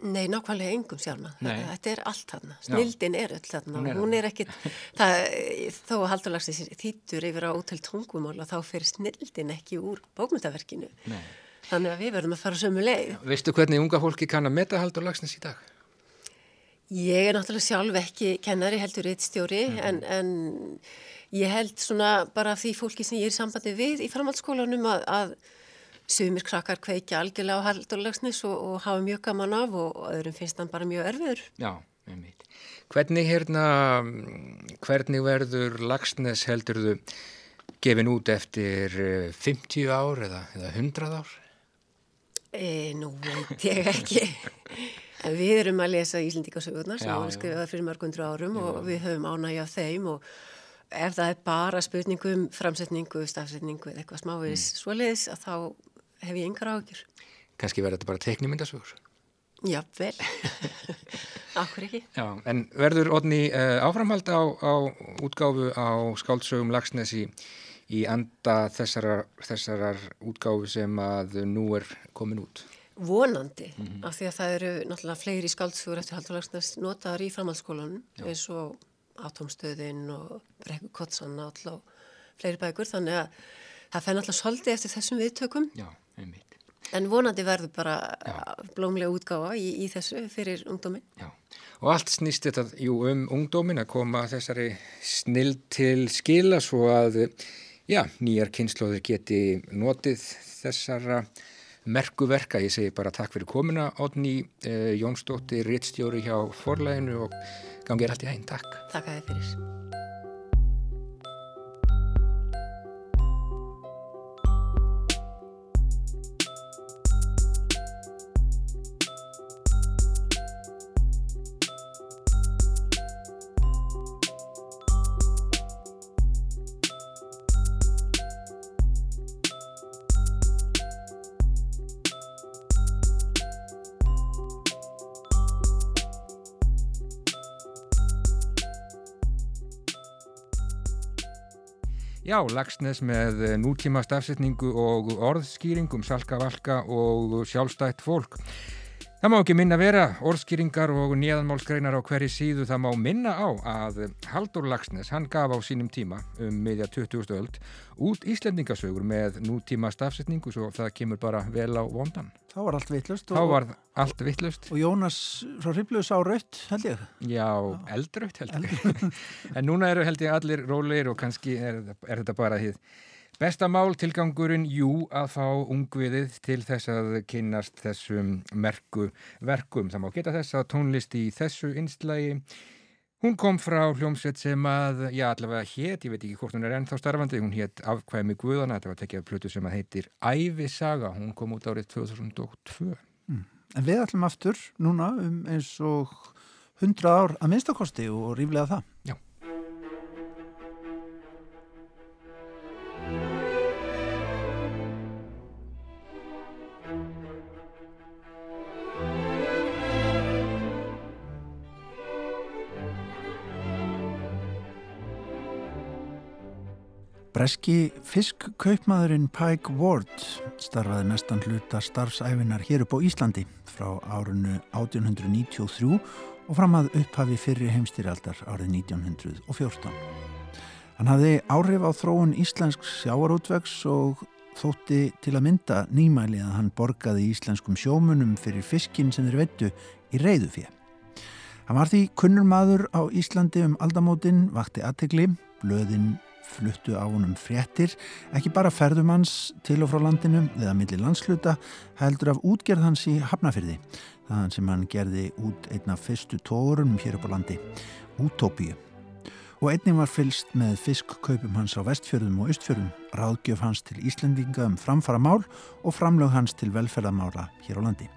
Nei, nákvæmlega engum sjálfna. Þetta er allt þarna. Snildin er öll þarna. Hún er, hún er ekkit, það, þó að haldurlagsins þýttur yfir á útel tungumála þá fer snildin ekki úr bókmyndaverkinu. Nei. Þannig að við verðum að fara sömu leið. Veistu hvernig unga fólki kann að meta haldurlagsins í dag? Ég er náttúrulega sjálf ekki kennari heldur eitt stjóri mm. en, en ég held svona bara því fólki sem ég er sambandi við í framhaldsskólanum að, að sumir krakkar kveikja algjörlega á haldurlagsnis og, og hafa mjög gaman af og öðrum finnst hann bara mjög erfiður. Já, einmitt. Hvernig hérna, hvernig verður lagsnes heldur þú gefin út eftir 50 ár eða, eða 100 ár? E, nú veit ég ekki. <laughs> En við erum að lesa Íslendikasögurnar sem voru skrifaði fyrir mörgundur árum já. og við höfum ánægja þeim og ef það er bara spurningum, framsetningu, stafsetningu eða eitthvað smávegis mm. svoleiðis að þá hef ég yngar ágjur. Kanski verður þetta bara teknimyndasögur? Já, vel. Akkur <laughs> ekki. Já, en verður Odni uh, áframhald á, á útgáfu á skáldsögum Lagsnes í, í anda þessarar, þessarar útgáfu sem að nú er komin út? Vonandi, mm -hmm. af því að það eru náttúrulega fleiri skáldsögur eftir haldur Lagsnes notaðar í framhaldsskólanum eins og átomstöðin og brekkukotsan og fleiri bækur, þannig að það fenni alltaf svolítið eftir þessum viðtökum. Já, einmitt. En vonandi verður bara blómlega útgáfa í, í þessu fyrir ungdómin. Já, og allt snýst þetta jú, um ungdómin að koma þessari snill til skila svo að já, nýjar kynnslóðir geti notið þessara merkuverka. Ég segi bara takk fyrir komuna, Odni eh, Jónsdóttir, rittstjóri hjá forlæginu og gangið allt í hæginn. Takk. Takk að þið fyrir. Já, Lagsnes með nútíma stafsetningu og orðskýringum, salkavalka og sjálfstætt fólk. Það má ekki minna vera orðskýringar og nýðanmálskreinar á hverju síðu. Það má minna á að Haldur Lagsnes, hann gaf á sínum tíma um miðja 20. öld út Íslendingasögur með nútíma stafsetningu svo það kemur bara vel á vondan. Þá var allt vittlust. Þá var allt vittlust. Og Jónas frá Hribluðs á raut, held ég. Já, eldraut held ég. <laughs> en núna eru held ég allir róleir og kannski er, er þetta bara því Besta mál tilgangurinn, jú, að fá ungviðið til þess að kynast þessum merku verkum. Það má geta þess að tónlist í þessu einslægi. Hún kom frá hljómsveit sem að, já allavega hétt, ég veit ekki hvort hún er ennþá starfandi, hún hétt Afkvæmi Guðana, þetta var tekið af plötu sem að heitir Ævisaga, hún kom út árið 2002. Mm. En við ætlum aftur núna um eins og 100 ár að minnstakosti og ríflega það. Breski fiskkaupmaðurinn Pike Ward starfaði mestan hluta starfsæfinar hér upp á Íslandi frá árunnu 1893 og fram að upphafi fyrri heimstýraldar árið 1914. Hann hafði áhrif á þróun íslensk sjáarútvegs og þótti til að mynda nýmæli að hann borgaði íslenskum sjómunum fyrir fiskin sem þeir vettu í reyðufið. Hann var því kunnur maður á Íslandi um aldamótin, vakti aðtegli, blöðin fluttu á honum fréttir, ekki bara ferðumanns til og frá landinu eða millir landsluta, heldur af útgerð hans í Hafnafyrði, þaðan sem hann gerði út einna fyrstu tórum hér upp á landi, Útópíu. Og einnig var fylst með fiskkaupum hans á vestfjörðum og östfjörðum, ráðgjöf hans til Íslandinga um framfara mál og framlög hans til velferðamála hér á landi.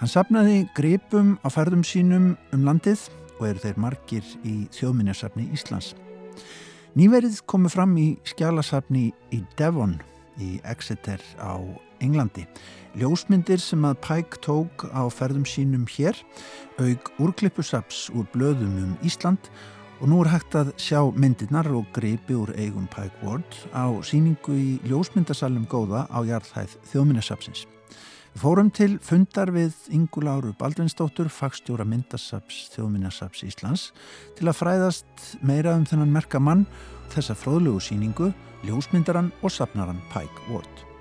Hann sapnaði gripum á ferðum sínum um landið og eru þeir margir í þjóðminjarsafni Íslands. Nýverið komu fram í skjálasafni í Devon í Exeter á Englandi. Ljósmyndir sem að Pike tók á ferðum sínum hér, aug úrklippusaps úr blöðum um Ísland og nú er hægt að sjá myndirnar og greipi úr eigum Pike Ward á síningu í ljósmyndasalum góða á jarðhæð þjóðminnasapsins. Við fórum til fundar við Inguláru Baldvinsdóttur, fagstjóra myndasaps þjóðminnasaps Íslands til að fræðast meira um þennan merka mann, þessa fróðlegu síningu, ljósmyndaran og sapnaran Pike Ward.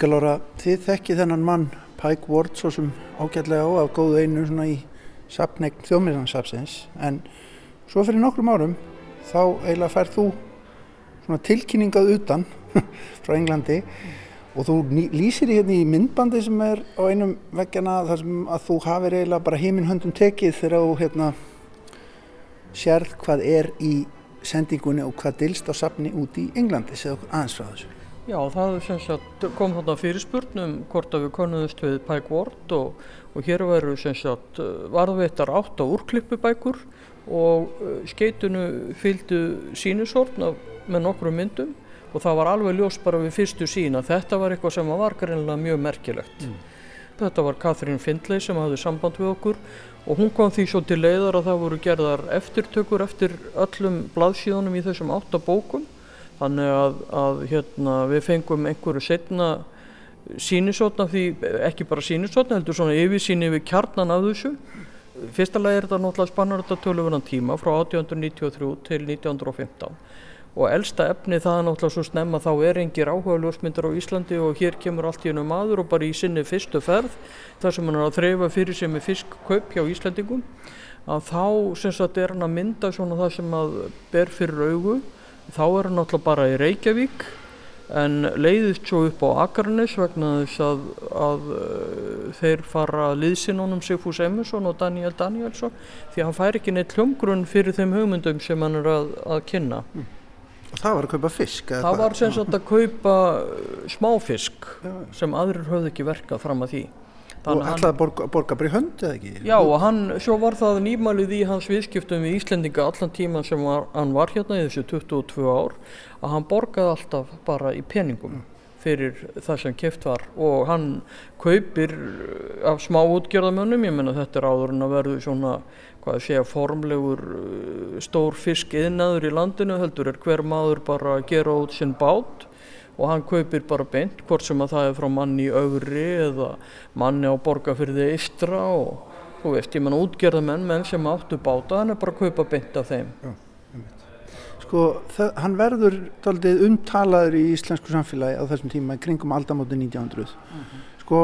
Ingalóra, þið þekkið þennan mann Pike Ward svo sem ágætlega á af góðu einu svona í sapnegn þjóðmyrðansapsins en svo fyrir nokkrum árum þá eiginlega færð þú svona tilkynningað utan <laughs> frá Englandi og þú lýsir hérna í myndbandi sem er á einum veggjana þar sem að þú hafið eiginlega bara heiminn höndum tekið þegar þú hérna sérð hvað er í sendingunni og hvað dilst á sapni út í Englandi, segðu aðeins frá þessu. Já, það sagt, kom þarna fyrirspurnum hvort að við konuðust við Pike Ward og, og hér veru sagt, varðveittar átt á úrklippubækur og uh, skeitunu fylgdu sínusortna með nokkru myndum og það var alveg ljós bara við fyrstu sína. Þetta var eitthvað sem var greinlega mjög merkilegt. Mm. Þetta var Katrín Findley sem hafði samband við okkur og hún kom því svo til leiðar að það voru gerðar eftirtökur eftir öllum blaðsíðunum í þessum áttabókum þannig að, að hérna, við fengum einhverju setna sínisotna því ekki bara sínisotna heldur svona yfirsýni við kjarnan af þessu. Fyrsta lagi er þetta náttúrulega spannar þetta töluverðan tíma frá 1893 til 1915 og elsta efni það er náttúrulega svo snemma þá er engir áhuga ljósmyndar á Íslandi og hér kemur allt í hennu maður og bara í sinni fyrstu ferð þar sem hann er að þreyfa fyrir sig með fiskkaup hjá Íslandingum að þá sem sagt er hann að mynda svona það sem að ber fyrir augu þá er hann náttúrulega bara í Reykjavík en leiðist svo upp á Akarnes vegna þess að, að uh, þeir fara liðsinnunum Sigfús Emerson og Daniel Danielsson því að hann fær ekki neitt hljómgrunn fyrir þeim hugmyndum sem hann er að, að kynna. Mm. Og það var að kaupa fisk? Það var sem sagt að kaupa smáfisk sem aðrir höfðu ekki verkað fram að því. Og ætlaði að borga, bara í hönd eða ekki? Já og hann, svo var það nýmælið í hans viðskiptum við Íslendinga allan tíman sem var, hann var hérna í þessu 22 ár að hann borgaði alltaf bara í peningum fyrir það sem kæft var. Og hann kaupir af smá útgjörðamönnum, ég menna þetta er áður en að verðu svona, hvað sé að formlegur uh, stór fisk yðnaður í landinu, heldur er hver maður bara að gera út sinn bát og hann kaupir bara beint hvort sem að það er frá manni í augri eða manni á borgarfyrði eistra og þú veist, ég menna útgerða menn sem áttu báta, hann er bara að kaupa beint af þeim. Já, Sko, það, hann verður taldið umtalaður í íslensku samfélagi á þessum tíma í kringum aldamóti 1900 uh -huh. sko,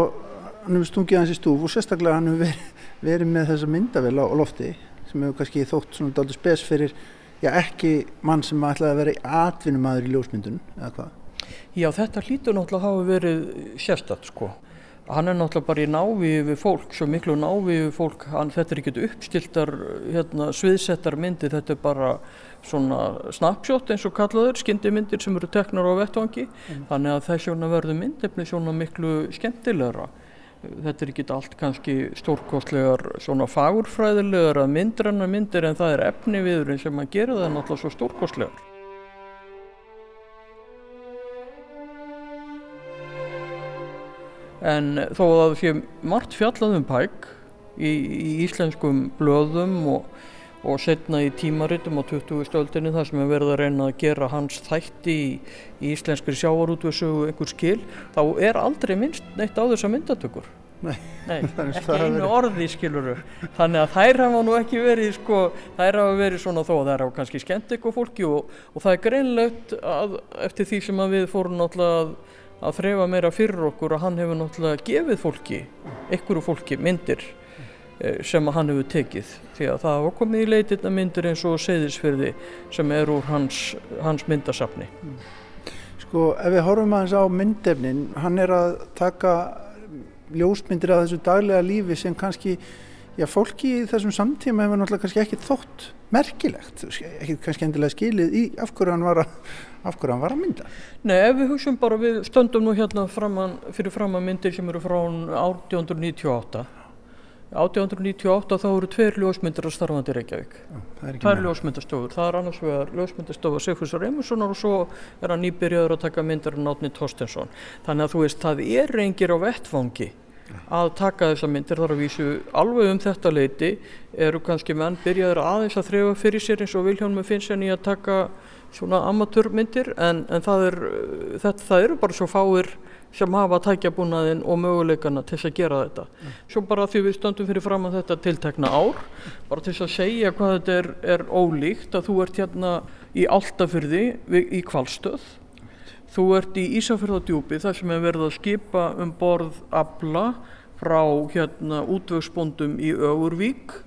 hann hefur stungið hans í stúf og sérstaklega hann hefur verið, verið með þessa myndavel á lofti sem hefur kannski þótt svona daldur spes fyrir já, ekki mann sem ætlaði að vera atvinnumæður í ljósmyndun eða hvað Já, þetta hlýtur náttúrulega hafa verið sérstatt sko. Hann er náttúrulega bara í návíu við fólk, svo miklu návíu við fólk, hann, þetta er ekkert uppstiltar hérna, sviðsettar myndir, þetta er bara svona snapshot eins og kallaður, skyndimyndir sem eru teknar á vettvangi, mm. þannig að þessi verður myndefni svona miklu skemmtilegra. þetta er ekki allt kannski stórkostlegar svona fagurfræðilegar að myndranna myndir en það er efni viðurinn sem að gera það náttúrulega svo stórkostlegar. En þó að það sé margt fjallað um pæk í, í íslenskum blöðum og og setna í tímaritum á 20. stöldinni þar sem er verið að reyna að gera hans þætti í, í íslenskri sjávarútvössu einhver skil, þá er aldrei minnst neitt á þessa myndatökur. Nei, Nei <laughs> ekki einu orði skiluru. Þannig að þær hafa nú ekki verið, sko, þær hafa verið svona þó þær hafa kannski skemmt eitthvað fólki og, og það er greinlegt að eftir því sem að við fórum náttúrulega að, að þrefa meira fyrir okkur að hann hefur náttúrulega gefið fólki, einhverju fólki myndir Eh, sem hann hefur tekið. Því að það var komið í leitirna myndir eins og Seyðisfyrði sem er úr hans, hans myndasafni. Sko ef við horfum aðeins á myndefnin hann er að taka ljósmyndir af þessu daglega lífi sem kannski, já fólki í þessum samtíma hefur náttúrulega kannski ekki þótt merkilegt, ekki kannski endilega skilið í af hverju hann var að af hann var að mynda. Nei, ef við hugsaum bara, við stöndum nú hérna framan, fyrir fram að myndir sem eru frá 1898 1898 þá eru tveir ljósmyndir að starfandi Reykjavík. Tvær ljósmyndastofur, það er annars vegar ljósmyndastofa Sigfúsar Emurssonar og svo er hann nýbyrjaður að taka myndir en Átni Torstensson þannig að þú veist, það er reyngir á vettfangi að taka þessa myndir þar að vísu alveg um þetta leiti eru kannski menn byrjaður aðeins að þrefa fyrir sér eins og Viljónum finnst henni að taka svona amatörmyndir en, en það, er, þetta, það eru bara svo fáir sem hafa tækjabúnaðin og möguleikana til þess að gera þetta. Mm. Svo bara því við stöndum fyrir fram að þetta tiltekna ár, bara til þess að segja hvað þetta er, er ólíkt að þú ert hérna í Altafyrði í Kvalstöð, þú ert í Ísafjörðadjúpi þar sem er verið að skipa um borð abla frá hérna útvöksbóndum í Ögurvík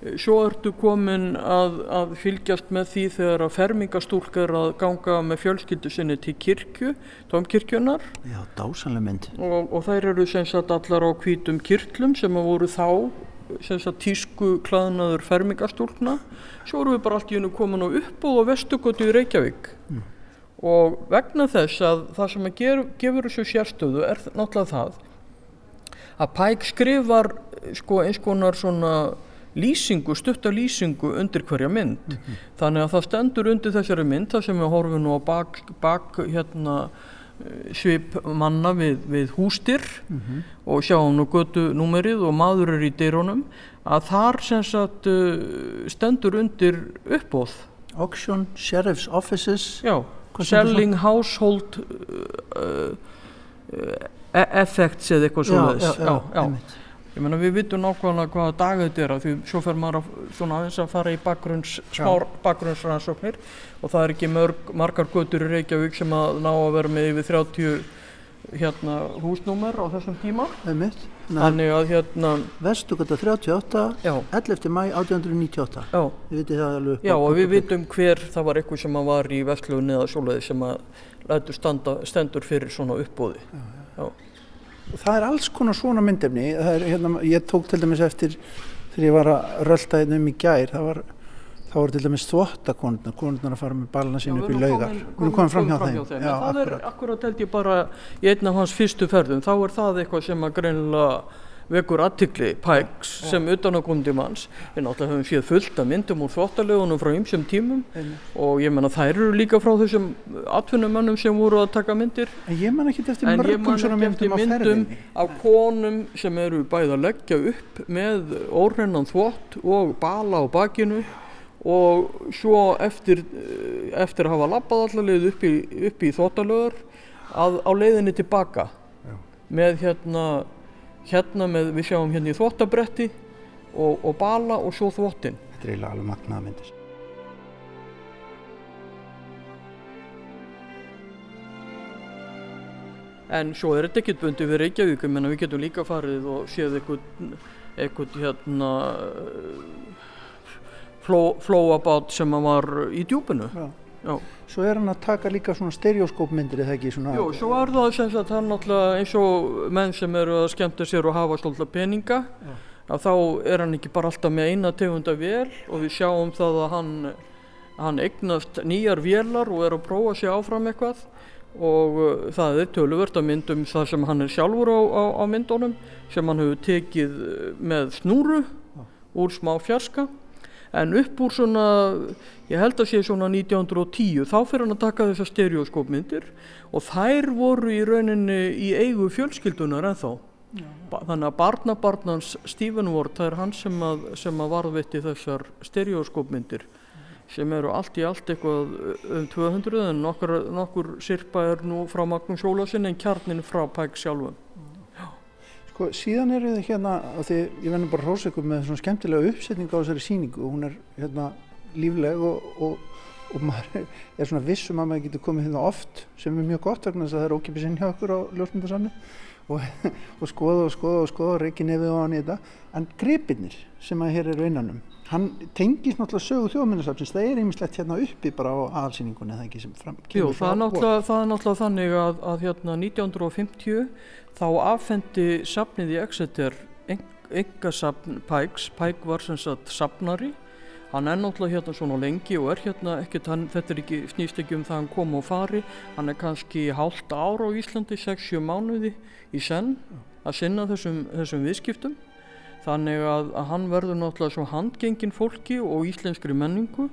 Svo ertu komin að, að fylgjast með því þegar að fermingastúlk er að ganga með fjölskyldu sinni til kirkju, tómkirkjunar. Já, dásanlega mynd. Og, og þær eru sem sagt allar á hvítum kirklum sem að voru þá sem sagt tísku klaðnaður fermingastúlkna. Svo eru við bara allt í hennu komin á uppbúð og vestugötu í Reykjavík. Mm. Og vegna þess að það sem að ger, gefur þessu sérstöðu er náttúrulega það að Pæk skrifar sko eins konar svona lýsingu, stutta lýsingu undir hverja mynd mm -hmm. þannig að það stendur undir þessari mynd þar sem við horfum nú á bak, bak hérna svip manna við, við hústir mm -hmm. og sjáum nú götu númerið og maður er í dyrunum að þar sem sagt eh, stendur undir uppbóð Auction, Sheriff's Offices Já, Selling Household uh, uh, Effects eða eitthvað svona Ég menna við vitum nákvæmlega hvaða dag þetta er því svo fer maður að, svona aðeins að fara í bakgrunns, smár bakgrunnsrannsóknir og það er ekki mörg, margar götur í Reykjavík sem að ná að vera með yfir 30 hérna húsnúmer á þessum tíma. Þannig að hérna... Vestugata 38, já. 11. mæ 1898. Já. Við vitum það alveg. Já og við vitum hver það var eitthvað sem var í Vestlöfunni eða svoleiði sem að lætu standa, stendur fyrir svona uppbóði. Já, það er alls konar svona myndefni er, hérna, ég tók til dæmis eftir þegar ég var að rölda hérna um í gær það var, það var til dæmis þvottakonurnar konurnar að fara með balna sín upp í laugar við erum komið fram hjá þeim, þeim. Já, það akkurat. er akkurat held ég bara í einn af hans fyrstu ferðum þá er það eitthvað sem að greinilega vekur aðtikli Pikes ja. sem utanakundi manns við náttúrulega höfum séð fullt af myndum úr þvóttalegunum frá ymsum tímum Einu. og ég menna þær eru líka frá þessum atvinnumönnum sem voru að taka myndir en ég man ekki eftir mörgum svona myndum, myndum af konum sem eru bæði að leggja upp með orðinnan þvótt og bala á bakinu og svo eftir, eftir að hafa lappað allaveg upp í, í þvóttalögur á leiðinni tilbaka Já. með hérna hérna með, við sjáum hérna í þvottabretti og, og bala og svo þvottin. Þetta er eiginlega alveg magnaða myndir. En svo er þetta ekkert bundið við Reykjavík, ég menna við getum líka farið og séð eitthvað, eitthvað hérna fló, flóabát sem var í djúpinu. Já. Já. Svo er hann að taka líka svona stereoskópmyndir eða ekki svona... Jú, svo er það sem sagt hann náttúrulega eins og menn sem eru að skemmta sér og hafa svolítið peninga Já. að þá er hann ekki bara alltaf með eina tegunda vel og við sjáum það að hann, hann eignast nýjar velar og er að prófa sér áfram eitthvað og uh, það er töluvert að myndum það sem hann er sjálfur á, á, á myndunum sem hann hefur tekið uh, með snúru úr smá fjarska en upp úr svona, ég held að sé svona 1910, þá fyrir hann að taka þessar stereoskópmyndir og þær voru í rauninni í eigu fjölskyldunar ennþá. Ba þannig að barnabarnans Stephen Ward, það er hann sem að, sem að varðvitti þessar stereoskópmyndir sem eru allt í allt eitthvað um 200 en nokkur, nokkur sirpa er nú frá Magnús Ólásin en kjarnin frá Pæk sjálfum. Sko síðan eru þið hérna, því ég venni bara hrósökum með svona skemmtilega uppsetning á þessari síningu og hún er hérna lífleg og, og, og maður er svona vissum að maður getur komið hérna oft sem er mjög gott vegna þess að það er ókipið sinn hjá okkur á ljósmyndarsamni og, og skoða og skoða og skoða og reykja nefið á hann í þetta. En gripinir sem að hér eru innanum hann tengis náttúrulega sögu þjóðminnarsafnsins það er einmislegt hérna uppi bara á aðalsýningunni eða ekki sem fram Jú, er náttúrulega, það er náttúrulega þannig að, að hérna 1950 þá afhendi safnið í Exeter enga safn Pæks Pæk var sem sagt safnari. Hann er náttúrulega hérna svona lengi og er hérna ekkert, hann, þetta er ekki snýst ekki um það hann kom og fari, hann er kannski hálft ára á Íslandi, 6-7 mánuði í senn að sinna þessum, þessum viðskiptum. Þannig að, að hann verður náttúrulega svo handgengin fólki og íslenskri menningu.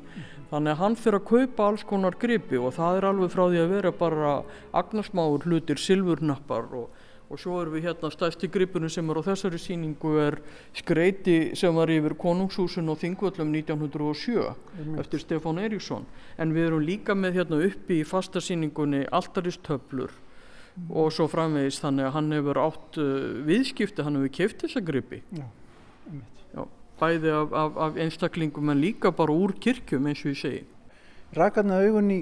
Þannig að hann fyrir að kaupa alls konar gripi og það er alveg frá því að vera bara agnarsmáur hlutir, silfurnappar og, og svo erum við hérna stæsti gripinu sem er á þessari síningu er skreiti sem var yfir konungshúsun og þingvöllum 1907 mm. eftir Stefán Eiríksson en við erum líka með hérna uppi í fasta síningunni altaristöflur mm. og svo framvegis þannig að hann hefur átt uh, viðskipti, hann hefur keift þessa gripi Já, Já, bæði af, af, af einstaklingum en líka bara úr kirkjum eins og ég segi Rakarna augun í,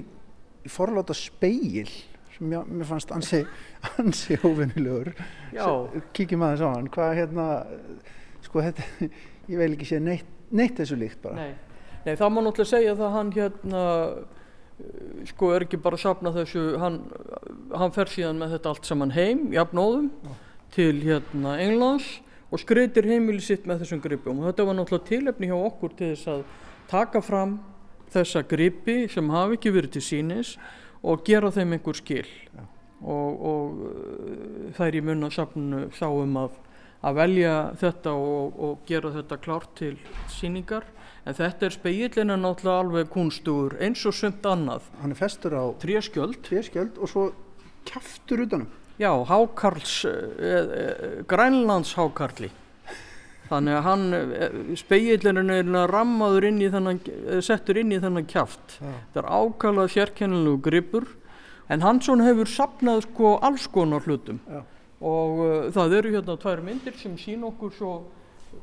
forláta speil sem já, mér fannst ansi, ansi óvinnilegur kíkjum aðeins á hann. Hvað hérna sko þetta, ég veil ekki sé neitt, neitt þessu líkt bara. Nei, Nei það má náttúrulega segja það hann hérna sko er ekki bara að sapna þessu hann, hann fer síðan með þetta allt saman heim jafnóðum ja. til hérna Englands og skreitir heimili sitt með þessum gripum. Og þetta var náttúrulega tilefni hjá okkur til þess að taka fram þessa gripi sem hafi ekki verið til sínis og gera þeim einhver skil. Og, og þær í munna sapnu sáum að að velja þetta og, og gera þetta klárt til síningar en þetta er speilin en náttúrulega alveg kunstugur eins og sumt annað. Hann er festur á tréskjöld tréskjöld og svo kæftur utanum já, hákarls eh, eh, grænlands hákarli þannig að hann eh, speilin er rammaður inn í þennan eh, settur inn í þennan kæft þetta er ákala sérkennilegu gripur. En Hansson hefur sapnað sko alls konar hlutum. Já. og uh, það eru hérna tvær myndir sem sín okkur svo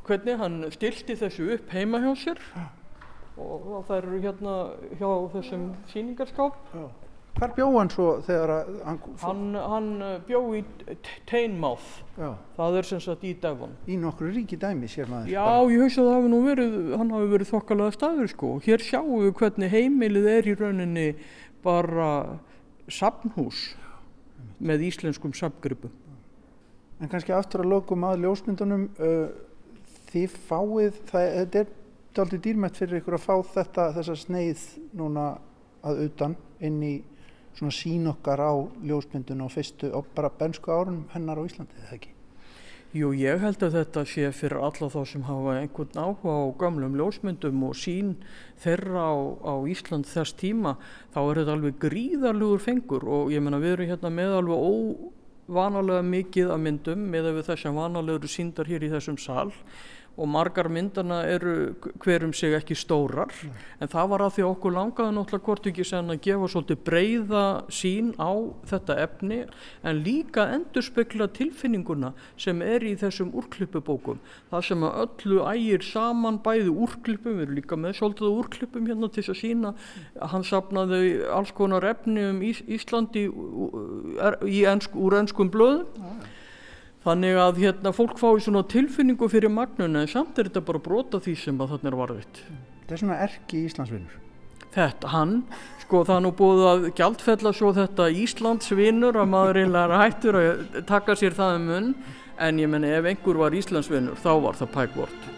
hvernig hann stilti þessu upp heima hjá sér. Og, og það eru hérna hjá þessum síningarskáp. Hvar bjóð hann svo þegar hann... Hann, hann eh, bjóð í Teinmáð, það er sem sagt í Devon. Í nokkru ríki dæmi sér maður. Já, ég hausa að það hafi nú verið, hann hafi verið þokkalega staður sko. Hér sjáum við hvernig heimilið er í rauninni bara sapnhús með íslenskum sapgripum. En kannski aftur að lokum að ljósmyndunum... Uh, þið fáið, það, þetta er aldrei dýrmætt fyrir ykkur að fá þetta þessa sneið núna að utan inn í svona sín okkar á ljósmyndun og fyrstu og bara bensku árunum hennar á Íslandi, eða ekki? Jú, ég held að þetta sé fyrir alla þá sem hafa einhvern áhuga á gamlum ljósmyndum og sín þeirra á, á Ísland þess tíma, þá er þetta alveg gríðarlugur fengur og ég menna við erum hérna með alveg óvanalega mikið af myndum með að við þessum vanalegur síndar hér í þessum sal og margar myndana eru hverjum sig ekki stórar Nei. en það var að því okkur langaði náttúrulega hvort ekki sen að gefa svolítið breyða sín á þetta efni en líka endur spekla tilfinninguna sem er í þessum úrklippubókum það sem að öllu ægir saman bæði úrklippum, við erum líka með svolítið úrklippum hérna til þess að sína hann sapnaði alls konar efni um Ís Íslandi ensk, úr ennskum blöðum Þannig að hérna, fólk fái svona tilfinningu fyrir magnuna en samt er þetta bara brota því sem að þarna er varðvitt. Þetta er svona erki Íslandsvinnur. Þetta, hann, sko það er nú búið að gjaldfella svo þetta Íslandsvinnur að maður eiginlega er hættur að taka sér það um munn en ég menna ef einhver var Íslandsvinnur þá var það pækvort.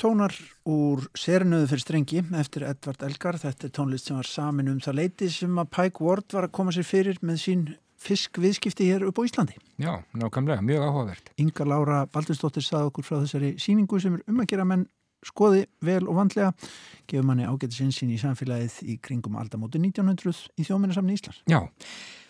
Tónar úr serinuðu fyrir strengi eftir Edvard Elgar. Þetta er tónlist sem var samin um það leiti sem að Pike Ward var að koma sér fyrir með sín fiskviðskipti hér upp á Íslandi. Já, nákvæmlega, mjög áhugavert. Inga Laura Baldurstóttir saði okkur frá þessari síningu sem er um að gera menn skoði vel og vandlega gefur manni ágættis einsýn í samfélagið í kringum aldamóti 1900 í þjóminarsamni Íslands. Já,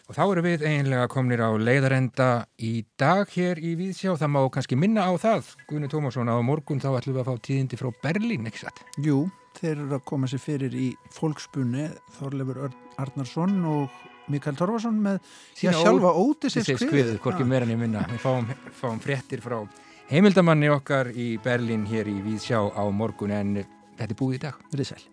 og þá eru við eiginlega komnir á leiðarenda í dag hér í Víðsjá. Það má kannski minna á það, Gunni Tómasson, á morgun þá ætlum við að fá tíðindi frá Berlín, ekki satt? Jú, þeir eru að koma sér fyrir í fólkspunni Þorlefur Arnarsson og Mikael Torfarsson með því að sjálfa óti sér skriðu. skriðu, hvorki meira niður minna. Við fáum, fáum fréttir frá heimildamanni okkar í Berlín hér í Víðsjá á morgun en þetta er búið í dag. Verðið sæl.